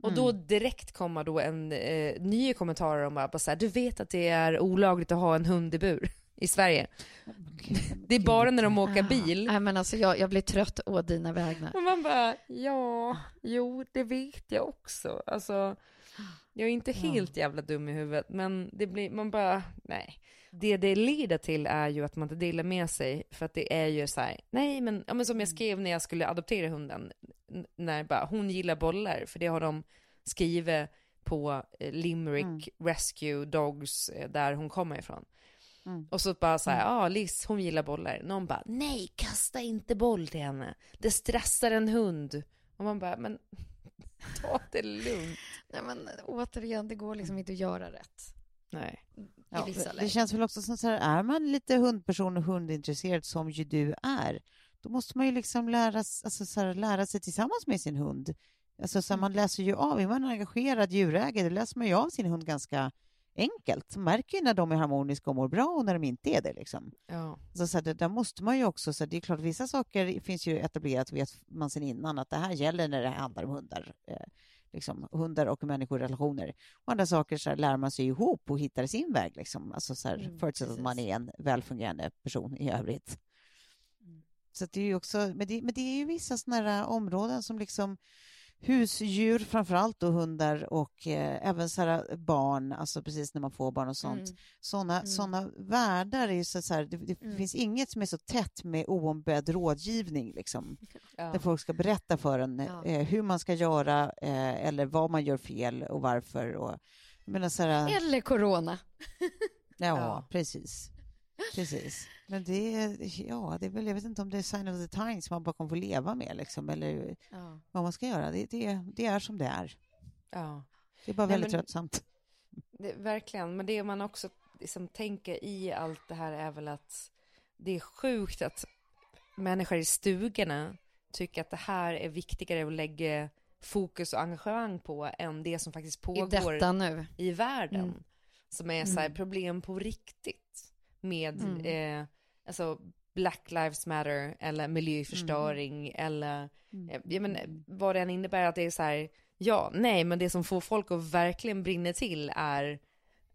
Och då Mm. direkt kommer då en eh, ny kommentar om att bara så här, du vet att det är olagligt att ha en hund i bur i Sverige. Det är bara när de åker bil. Nej men alltså jag, jag blir trött å dina vägnar. Och man bara, ja, jo, det vet jag också. Alltså, jag är inte helt jävla dum i huvudet, men det blir, man bara, nej. Det det leder till är ju att man inte delar med sig, för att det är ju så här, nej men, ja, men som jag skrev när jag skulle adoptera hunden, när bara, hon gillar bollar, för det har de skrivit på eh, Limerick Mm. Rescue Dogs eh, där hon kommer ifrån. Mm. Och så bara så här, ja ah, Liz hon gillar bollar. Någon bara, nej kasta inte boll till henne. Det stressar en hund. Och man bara, men ta det lugnt. Nej, men återigen, det går liksom inte att göra rätt. Nej. Ja, det känns väl också som så här, är man lite hundperson och hundintresserad som ju du är, då måste man ju liksom lära, alltså så här, lära sig tillsammans med sin hund. Alltså så här, man läser ju av, är man en engagerad djurägare, då läser man ju av sin hund ganska enkelt. Man märker ju när de är harmoniska och mår bra och när de inte är det. Liksom. Ja. Så, så här, där måste man ju också, så här, det är klart vissa saker finns ju etablerat, vet man sedan innan, att det här gäller när det handlar om hundar. Eh, liksom, hundar och människorelationer. Och andra saker så här, lär man sig ihop och hittar sin väg, liksom. alltså, så här, Mm, förutsatt att man är en välfungerande person i övrigt. Mm. Så det är ju också, men det, men det är ju vissa sådana här områden som liksom husdjur framför allt och hundar och eh, även så här barn, alltså precis när man får barn och sånt. Mm. Sådana Mm. såna världar är ju så, så här, det, det Mm. finns inget som är så tätt med oombedd rådgivning liksom. Ja. Där folk ska berätta för en Ja. eh, hur man ska göra eh, eller vad man gör fel och varför. Och, menar så här, Eller corona. ja, Ja. precis. Precis. Men det ja, det är väl, jag vet inte om det är sign of the times man bara kommer få leva med liksom, eller Ja. vad man ska göra. Det, det, det är som det är. ja. Det är bara Nej, väldigt men- tröttsamt. Det, verkligen, men det man också liksom tänker i allt det här är väl att det är sjukt att människor i stugorna tycker att det här är viktigare att lägga fokus och engagemang på än det som faktiskt I pågår nu. i världen. Mm. Som är så här Mm. problem på riktigt med Mm. eh, alltså Black Lives Matter eller miljöförstöring eller Mm. eh, jag men, vad det än innebär att det är så här, ja, nej, men det som får folk att verkligen brinna till är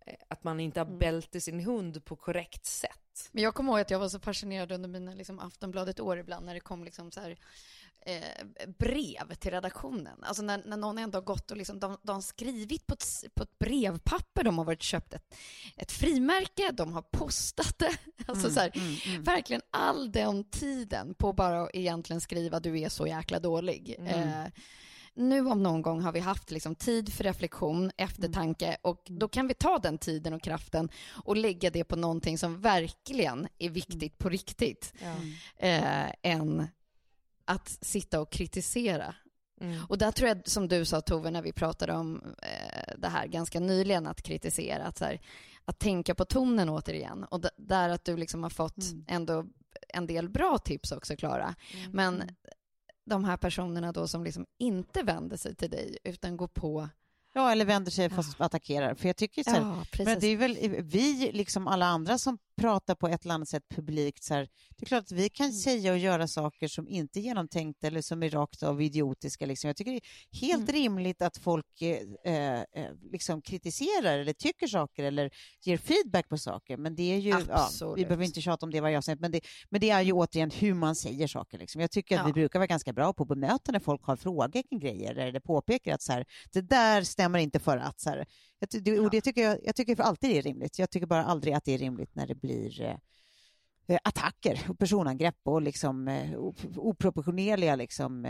eh, att man inte har Mm. bälte sin hund på korrekt sätt. Men jag kommer ihåg att jag var så fascinerad under mina liksom, Aftonbladet-år ibland när det kom liksom så här, eh, brev till redaktionen. Alltså när, när någon ändå har gått och liksom, de, de har skrivit på ett, på ett brevpapper, de har varit köpt ett, ett frimärke, de har postat det. Alltså så här, mm, verkligen all den tiden på bara att egentligen skriva du är så jäkla dålig. Mm. Eh, nu om någon gång har vi haft liksom tid för reflektion, eftertanke och då kan vi ta den tiden och kraften och lägga det på någonting som verkligen är viktigt på riktigt eh, än att sitta och kritisera. Mm. Och där tror jag, som du sa Tove, när vi pratade om eh, det här ganska nyligen, att kritisera, att, så här, att tänka på tonen återigen. Och d- där att du liksom har fått Mm. ändå en del bra tips också, Klara. Men de här personerna då som liksom inte vänder sig till dig, utan går på... Ja, eller vänder sig fast attackerar. För jag tycker så här, Ja. Men det är väl vi, liksom alla andra som pratar på ett eller annat sätt publikt, så här, det är klart att vi kan Mm. säga och göra saker som inte är genomtänkta eller som är rakt av idiotiska. Liksom. Jag tycker det är helt Mm. rimligt att folk eh, eh, liksom kritiserar eller tycker saker eller ger feedback på saker. Men det är ju, ja, vi behöver inte tjata om det varje avsnitt, men det, men det är ju återigen hur man säger saker. Liksom. Jag tycker att Ja. vi brukar vara ganska bra på att bemöta när folk har frågor kring grejer eller påpekar att så här, det där stämmer inte för att så här, det, och det tycker jag, jag tycker för alltid det är rimligt. Jag tycker bara aldrig att det är rimligt när det blir eh, eh, attacker och personangrepp och liksom eh, op- oproportionerliga liksom,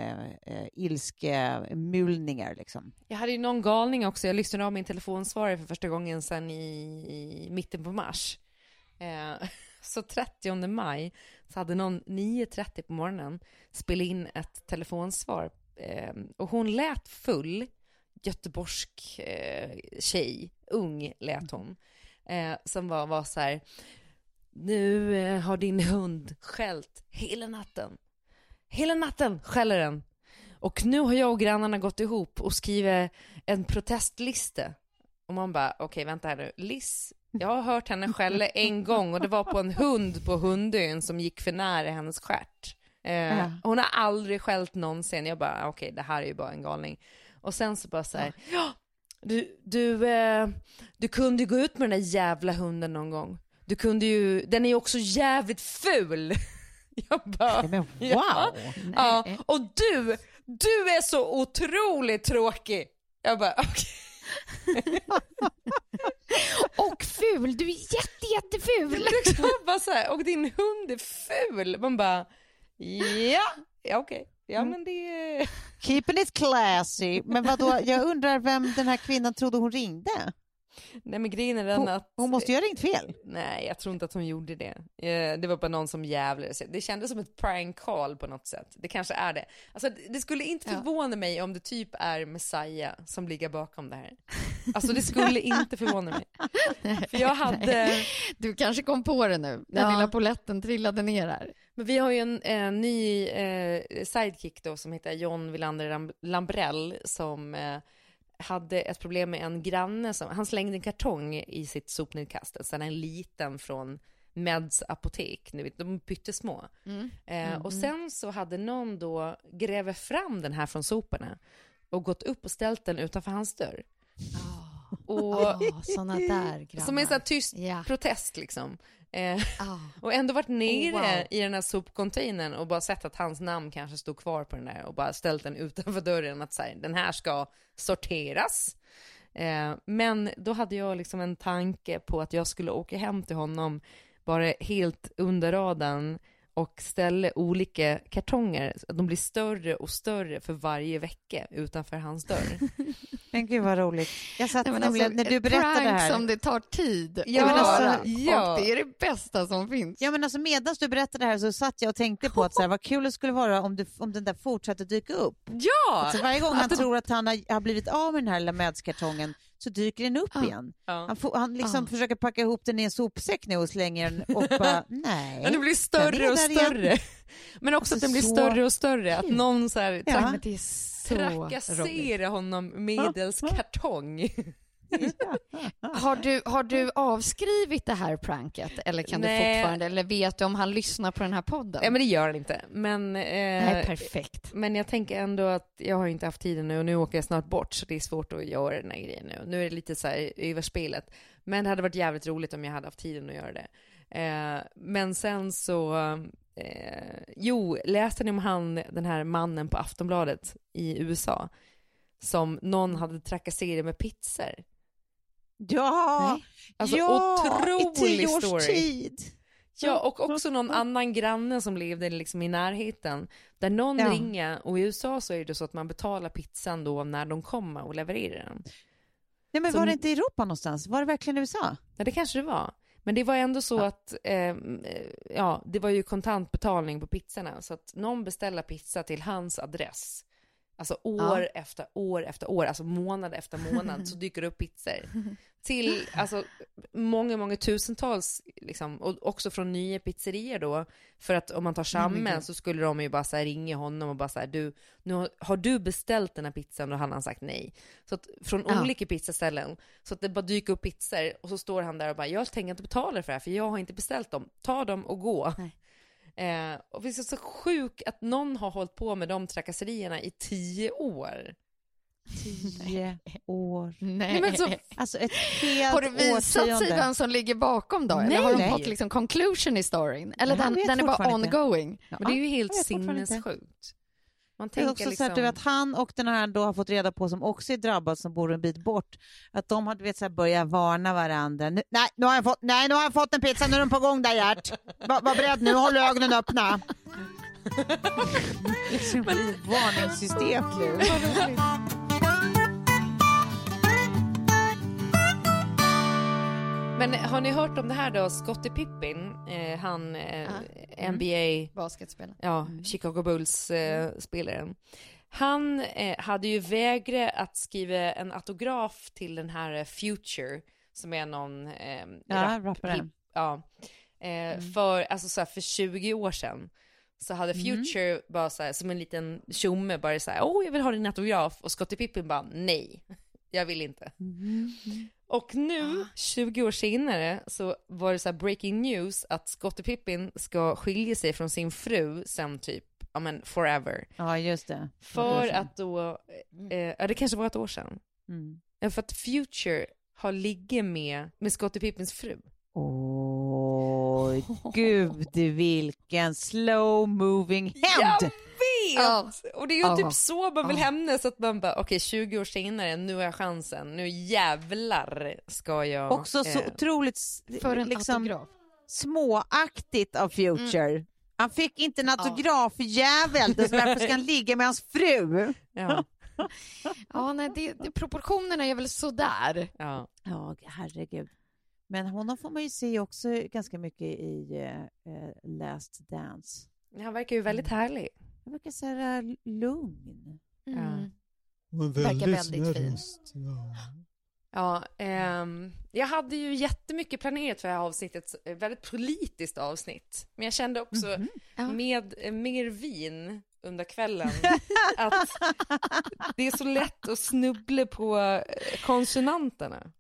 ilskemulningar. Liksom. Jag hade ju någon galning också, jag lyssnade av min telefonsvarare för första gången sedan i, i mitten på mars. Eh, så 30 maj så hade någon 9.30 på morgonen spelat in ett telefonsvar eh, och hon lät full, göteborgsk eh, tjej, ung lät hon, eh, som var, var så här, nu eh, har din hund skällt hela natten. Hela natten skäller den. Och nu har jag och grannarna gått ihop och skrivit en protestlista. Och man bara, okej vänta här nu, Liz, jag har hört henne skälla en gång och det var på en hund på hundön som gick för nära hennes stjärt. Eh. Hon har aldrig skällt någonsin. Jag bara, okej det här är ju bara en galning. Och sen så bara så här, ja, du, du, eh, du kunde ju gå ut med den där jävla hunden någon gång. Du kunde ju, den är ju också jävligt ful. Jag bara, Ja, men Ja. wow! Ja, och du, du är så otroligt tråkig. Jag bara, okej. Och ful! Du är jätte, jätteful! Liksom bara så här, och din hund är ful. Man bara, ja, ja okej. Ja, men det... Keeping it classy. Men vadå, jag undrar vem den här kvinnan trodde hon ringde? Nej, men grejen är den Hon, att... hon måste ju ha ringt fel. Nej, jag tror inte att hon gjorde det. Eh, Det var bara någon som jävlade sig. Det kändes som ett prank call på något sätt. Det kanske är det. Alltså, det skulle inte Ja. förvåna mig om det typ är Messiah som ligger bakom det här. Alltså det skulle inte förvåna mig. För jag hade... Du kanske kom på det nu, när Ja. lilla poletten trillade ner här. Men vi har ju en, en ny eh, sidekick då som heter John Wilander Lam- Lambrell som eh, hade ett problem med en granne som, han slängde en kartong i sitt sopnedkast, en här liten från Meds apotek, vet, de är pyttesmå. Eh, och sen så hade någon då grävt fram den här från soporna och gått upp och ställt den utanför hans dörr. Och, Åh, såna där grannar. som en sån här tyst Ja. protest liksom. Eh, Ah. och ändå varit nere Oh, wow. i den här sopcontainern och bara sett att hans namn kanske stod kvar på den där och bara ställt den utanför dörren att så här, den här ska sorteras. Eh, men då hade jag liksom en tanke på att jag skulle åka hem till honom bara helt under radarn och ställa olika kartonger, de blir större och större för varje vecka utanför hans dörr. Men gud vad roligt. Jag satt Nej, men nämligen, alltså, när du berättade det här. som det tar tid Ja, att men alltså, göra. ja. Och det är det bästa som finns. Ja men alltså medan du berättade det här så satt jag och tänkte på att så här, vad kul det skulle vara om, du, om den där fortsatte dyka upp. Ja! Alltså varje gång han tror att han har, har blivit av med den här lilla Mädskartongen så dyker den upp Ja. igen. Ja. Han, får, han liksom Ja. försöker packa ihop den i en sopsäck nu och slänger den och bara nej. Den blir större och där igen. större. Men också Alltså, att den blir större och större. Att någon så här Ja. trakasserar honom medelst kartong. Har du, har du avskrivit det här pranket? Eller kan Nej. du fortfarande, eller vet du om han lyssnar på den här podden? Ja men det gör han inte. Men, eh, Nej, perfekt. men jag tänker ändå att jag har inte haft tiden nu och nu åker jag snart bort så det är svårt att göra den här grejen nu. Nu är det lite så här överspelet. Men det hade varit jävligt roligt om jag hade haft tiden att göra det. Eh, men sen så, eh, jo, läste ni om han, den här mannen på Aftonbladet i USA? Som någon hade trakasserat med pizzor. Ja, Alltså ja otrolig i tio års story. tid. Ja, och också någon annan granne som levde liksom i närheten. Där någon Ja. ringer, och i USA så är det så att man betalar pizzan då när de kommer och levererar den. Nej, men Som- var det inte i Europa någonstans? Var det verkligen USA? Ja, det kanske det var. Men det var ändå så att, eh, eh, ja, det var ju kontantbetalning på pizzorna. Så att någon beställer pizza till hans adress. Alltså år efter år efter år, alltså månad efter månad så dyker det upp pizzor. Till, alltså många, många tusentals, liksom, och också från nya pizzerior då. För att om man tar Chamme så skulle de ju bara så här ringa honom och bara så här, du, nu har, har du beställt den här pizzan? Då hade han sagt nej. Så att från Ja. olika pizzaställen, så att det bara dyker upp pizzor och så står han där och bara, jag tänker inte betala för det här för jag har inte beställt dem. Ta dem och gå. Nej. Eh, och det är så sjukt att någon har hållit på med de trakasserierna i tio år. Tio år. Nej. Nej, men så, Alltså ett helt Har du visat årtionde. sidan som ligger bakom då? Eller har de Nej. fått liksom conclusion i storyn? Eller den, den är bara ongoing? men det är ju helt sinnessjukt. Man Det är tänker också så att, du liksom... vet, han och den här då har fått reda på som också är drabbad som bor en bit bort att de har du vet, så här, börjat varna varandra. Nu, nej, nu har jag fått, nej, nu har jag fått en pizza, nu är den på gång där Gert. Var, var beredd nu, håll ögonen öppna. liksom ett varningssystem. Men har ni hört om det här då, Scottie Pippen, eh, han eh, NBA, Basketspelare. ja, Chicago Bulls-spelaren. Han eh, hade ju vägrat att skriva en autograf till den här eh, Future, som är någon eh, Ja, rap- rapparen. ja, eh, för, alltså så här, för 20 år sedan. Så hade Future bara så här, som en liten tjomme bara så här, åh jag vill ha din autograf. Och Scottie Pippen bara, nej, jag vill inte. Och nu, 20 år senare, så var det så här breaking news att Scottie Pippen ska skilja sig från sin fru sen typ, ja men forever. Ja, just det. För att då, eh, ja det kanske var ett år sedan. Mm. För att Future har ligger med, med Scottie Pippens fru. Oj, gud vilken slow moving hämnd! Vet! Ja. Och det är ju Ja. typ så man vill Ja. hämnas, att man bara, okej 20 år senare, nu har jag chansen, nu jävlar ska jag... Också så eh, otroligt s- För en liksom, autograf. småaktigt av Future. Han fick inte en autografjävel, så därför ska han ligga med hans fru. Ja. Ja, nej, det, det, proportionerna är väl sådär. ja. Ja, herregud. Men honom får man ju se också ganska mycket i eh, eh, Last Dance. Han verkar ju väldigt härlig. Han verkar så här eh, lugn. Mm. Och Verkar väldigt fin. Ja, ehm, jag hade ju jättemycket planerat för det här avsnittet, ett väldigt politiskt avsnitt. Men jag kände också Ja. med eh, mer vin under kvällen att det är så lätt att snubbla på eh, konsonanterna.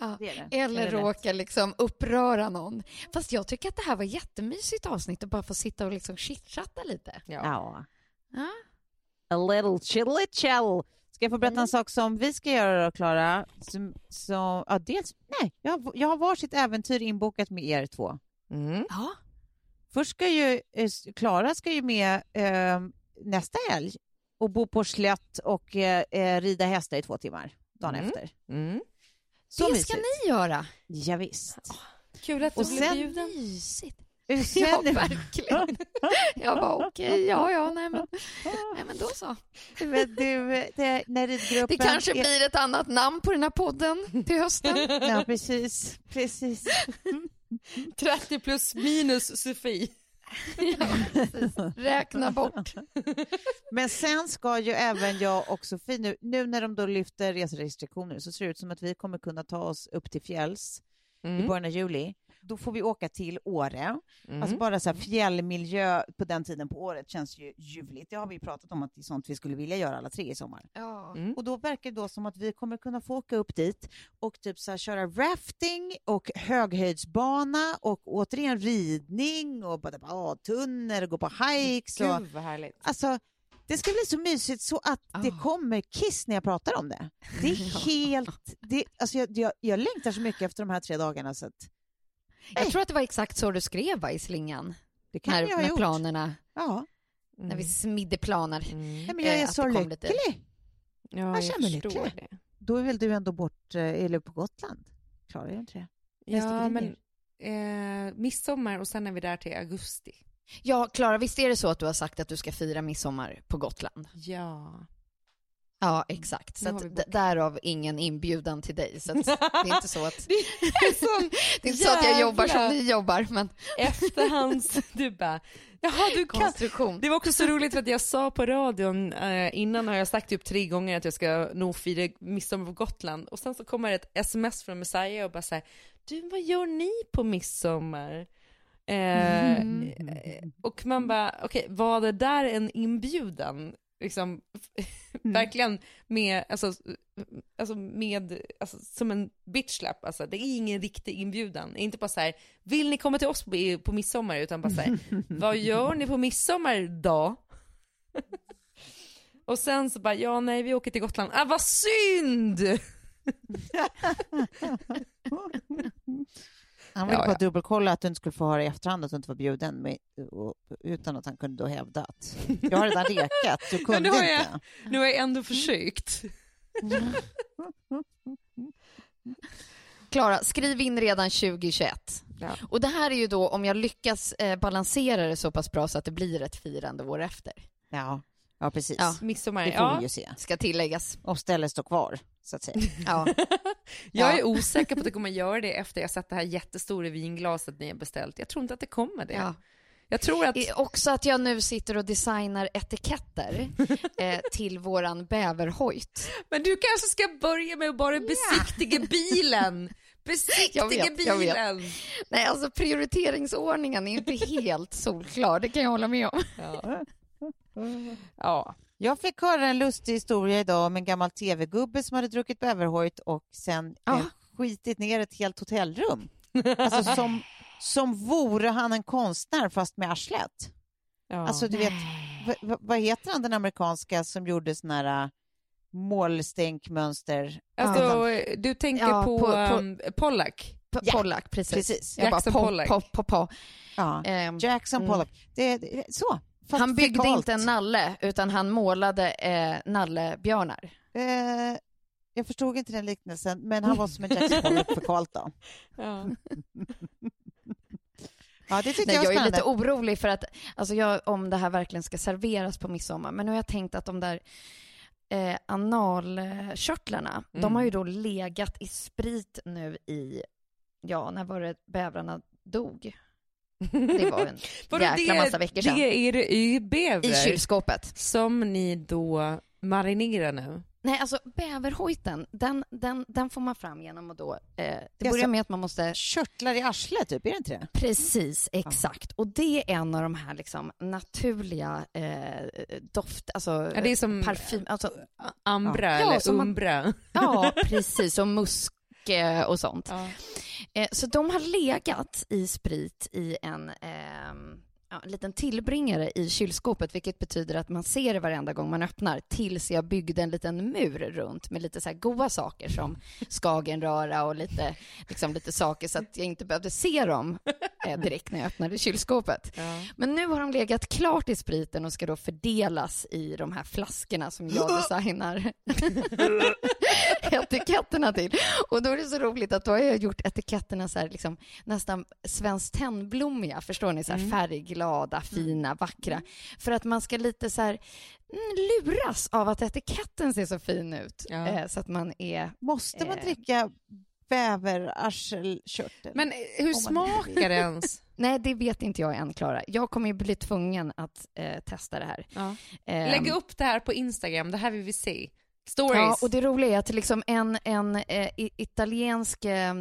Ja. Det är det. Eller råka liksom uppröra någon. Fast jag tycker att det här var jättemysigt avsnitt att bara få sitta och liksom chitchatta lite. Ja. Ja. Ja. A little chilly chill. Ska jag få berätta Mm. en sak som vi ska göra då, Klara? Som, som, ja, dels, nej, jag, har- jag har varsitt äventyr inbokat med er två. Mm. ja. Först ska ju, eh, Klara ska ju med eh, nästa helg och bo på slätt och eh, eh, rida hästar i två timmar dagen Mm. efter. Mm. Så det mysigt. ska ni göra. Ja, visst. Kul att du Och blev sen- bjuden. Mysigt. Sen, Ja, verkligen. Jag bara okej, ja, ja, nej men, nej men då så. men du, det, när. Det kanske är- blir ett annat namn på den här podden till hösten. Ja, precis. precis. 30 plus minus Sofie. Ja, precis. Räkna bort. Men sen ska ju även jag och Sofie, nu, nu när de då lyfter reserestriktioner så ser det ut som att vi kommer kunna ta oss upp till fjälls i Mm. början av juli. Då får vi åka till Åre. Mm. Alltså bara så här fjällmiljö på den tiden på året känns ju ljuvligt. Det har vi ju pratat om att det är sånt vi skulle vilja göra alla tre i sommar. Ja. Mm. Och då verkar det då som att vi kommer kunna få åka upp dit och typ så här köra rafting och höghöjdsbana och återigen ridning och bara, bara tunnel och gå på hikes. Och, Gud vad härligt. Alltså, det ska bli så mysigt så att det Ah. kommer kiss när jag pratar om det. Det är helt... Det, alltså jag, jag, jag längtar så mycket efter de här tre dagarna så att Jag tror att det var exakt så du skrev va, i slingan. det kan När, jag ha med gjort. planerna, Ja, när vi smidde planer. Mm. Nej, men jag Eh, är att så lycklig. Ja, Jag jag, känner mig lycklig. det. Då är väl du ändå bort, eh, eller på Gotland? Klarar jag inte det? Ja, men eh, midsommar och sen är vi där till augusti. Ja, Klara, visst är det så att du har sagt att du ska fira midsommar på Gotland? Ja. Ja, exakt. Så att därav ingen inbjudan till dig. Så det är inte så att, Det är det är inte så att jag jobbar som ni jobbar, men efterhands... Du bara, jaha du kan... Det var också så roligt för att jag sa på radion eh, innan har jag sagt typ tre gånger att jag ska nog fira midsommar på Gotland och sen så kommer ett sms från Messiah och bara säger du vad gör ni på midsommar? Eh, eh, och man bara, okej, var det där en inbjudan? Liksom, verkligen med, alltså, alltså med, alltså, som en bitchlap, alltså det är ingen riktig inbjudan. Inte bara så här, vill ni komma till oss på, på midsommar? Utan bara så här, vad gör ni på midsommar då? Och sen så bara, ja nej vi åker till Gotland, ah vad synd! Han ville Ja, bara ja. dubbelkolla att du inte skulle få höra i efterhand att du inte var bjuden, med, och, utan att han kunde då hävda att jag har redan rekat, du kunde nu har jag- inte. Nu har jag ändå försökt. Klara, skriv in redan 2021. Ja. Och det här är ju då om jag lyckas eh, balansera det så pass bra så att det blir ett firande år efter. Ja, ja precis. Ja. Midsommar, Det får ja. vi ju se. Ska tilläggas. Om stället står kvar, så att säga. Ja. Jag är osäker på att det kommer göra det efter jag sett det här jättestora vinglaset ni har beställt. Jag tror inte att det kommer det. Ja. Jag tror att... Också att jag nu sitter och designar etiketter eh, till våran bäverhojt. Men du kanske ska börja med att bara besiktiga bilen. Besiktiga vet. bilen. Nej, alltså prioriteringsordningen är inte helt solklar, det kan jag hålla med om. Ja. Ja. Jag fick höra en lustig historia idag om en gammal tv-gubbe som hade druckit bäverhojt och sen Ja. eh, skitit ner ett helt hotellrum. Alltså som, som vore han en konstnär fast med arslet. ja. Alltså du vet, vad heter han den amerikanska som gjorde såna här äh, målstänkmönster? alltså, du tänker Ja, på, på- på- um, Pollack? Ja, Pollack, precis. precis. Bara, Jackson po, Pollock. po, po, po. Ja. Ehm, Jackson mm. Pollock. Det, det, så. Fast han byggde fekalt. inte en nalle, utan han målade eh, nallebjörnar. Eh, jag förstod inte den liknelsen, men han var som en Jackson Pollock fekalt då. Ja. Ja, det tyckte Nej, jag jag är lite orolig för att, alltså jag, om det här verkligen ska serveras på midsommar. Men nu har jag tänkt att de där eh, analkörtlarna, de Mm. har ju då legat i sprit nu i, ja, när var det bävrarna dog? Det var en jäkla massa veckor sedan. Det är i bäver I kylskåpet. som ni då marinerar nu? Nej, alltså bäverhojten, den, den, den får man fram genom att då... Eh, det börjar så- med att man måste... Körtlar i arslet, typ, är det inte det? Precis, exakt. Och det är en av de här liksom naturliga eh, doft... Alltså, Ja, det är som parfym... Alltså, Ambra Ja, eller som man- Umbra. ja, precis. Och musk och sånt. Ja. Eh, så de har legat i sprit i en ehm, ja, en liten tillbringare i kylskåpet, vilket betyder att man ser det varenda gång man öppnar, tills jag byggde en liten mur runt med lite så här goda saker som skagenröra och lite, liksom lite saker så att jag inte behövde se dem eh, direkt när jag öppnade kylskåpet. Men nu har de legat klart i spriten och ska då fördelas i de här flaskorna som jag designar etiketterna till. Och då är det så roligt att då har jag gjort etiketterna så här, liksom, nästan Svenskt Tennblommiga, förstår ni? Så här, Färgglada, fina, vackra. För att man ska lite så här mm, luras av att etiketten ser så fin ut. Ja. Eh, så att man är... Måste man Eh. dricka bäverarselkörtel? Men hur man inte smakar det ens? Nej, det vet inte jag än, Klara. Jag kommer ju bli tvungen att eh, testa det här. Ja. Ehm, Lägg upp det här på Instagram, det här vill vi se. Stories. Ja, och det roliga är att liksom en, en eh, italiensk, eh,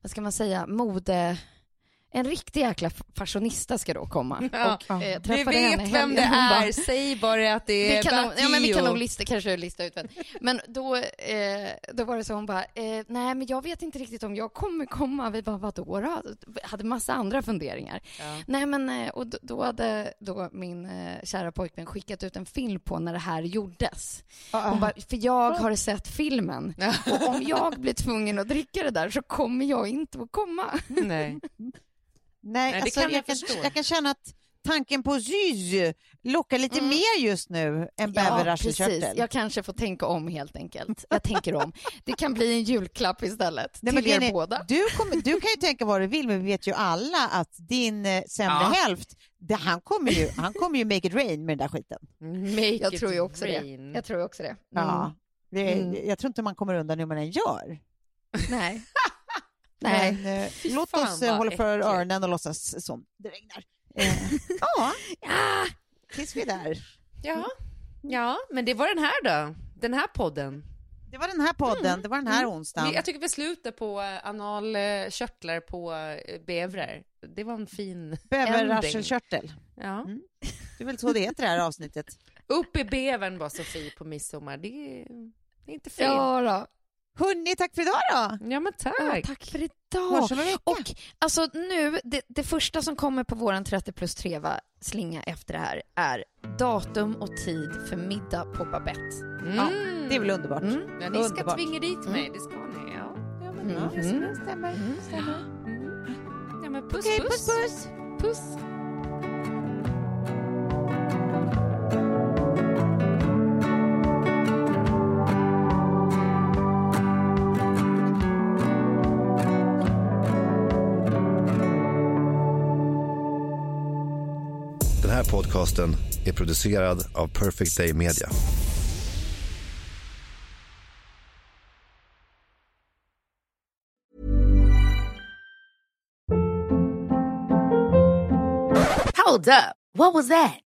vad ska man säga, mode... En riktig jäkla fashionista ska då komma. Ja. Och, eh, vi träffade henne vet i vem det. Hon bara, är, säg bara att det Vi är kan, nog, ja, men vi kan Battio. nog lista, kanske lista ut vem. Men då, eh, då var det så hon bara, eh, nej men jag vet inte riktigt om jag kommer komma. Vi bara, vadå då? Vi hade massa andra funderingar. Ja. Nej men, eh, och då, hade då min eh, kära pojkvän skickat ut en film på när det här gjordes. Hon bara, för jag har sett filmen och om jag blir tvungen att dricka det där så kommer jag inte att komma. Nej. Nej, det alltså, kan jag jag, kan, jag kan känna att tanken på zyz lockar lite Mm. mer just nu än bäverarselkörtel. Jag kanske får tänka om helt enkelt. Jag tänker om. Det kan bli en julklapp istället Nej, men till er är, båda. Du, kommer, du kan ju tänka vad du vill, men vi vet ju alla att din eh, sämre Ja. hälft, det, han, kommer ju, han kommer ju make it rain med den där skiten. Make Jag it tror ju också rain. det. Jag tror ju också det. Mm. Ja. Det, Mm. Jag tror inte man kommer undan hur man än gör. Nej. Nej. Men, eh, låt oss eh, hålla för äckligt. öronen och låtsas som det regnar. Eh, ja, Ja. tills vi är där. Ja. ja, men det var den här då. Den här podden. Det var den här podden, det var den här onsdagen. Vi- Jag tycker vi slutar på eh, analkörtlar på eh, bevrar. Det var en fin Bäverarselkörtel. Ja. Mm. Det är väl så det heter det här avsnittet. Upp i bevern var Sofie på midsommar. Det är, det är inte fel. Ja, då. Hörni, tack för idag då! Ja, men tack. Ja, tack för idag. Och alltså nu, det, det första som kommer på våran 30 plus 3 slinga efter det här är datum och tid för middag på Babette. Mm. Ja, det är väl underbart. Mm. Ja, ni ska Underbart. tvinga dit mig, det ska ni. Ja, ja men Mhm. ja, stämmer, stämmer. Mm. Ja, men puss, Okej, puss. puss, puss. puss. Podcasten är producerad av Perfect Day Media. Hold up. What was that?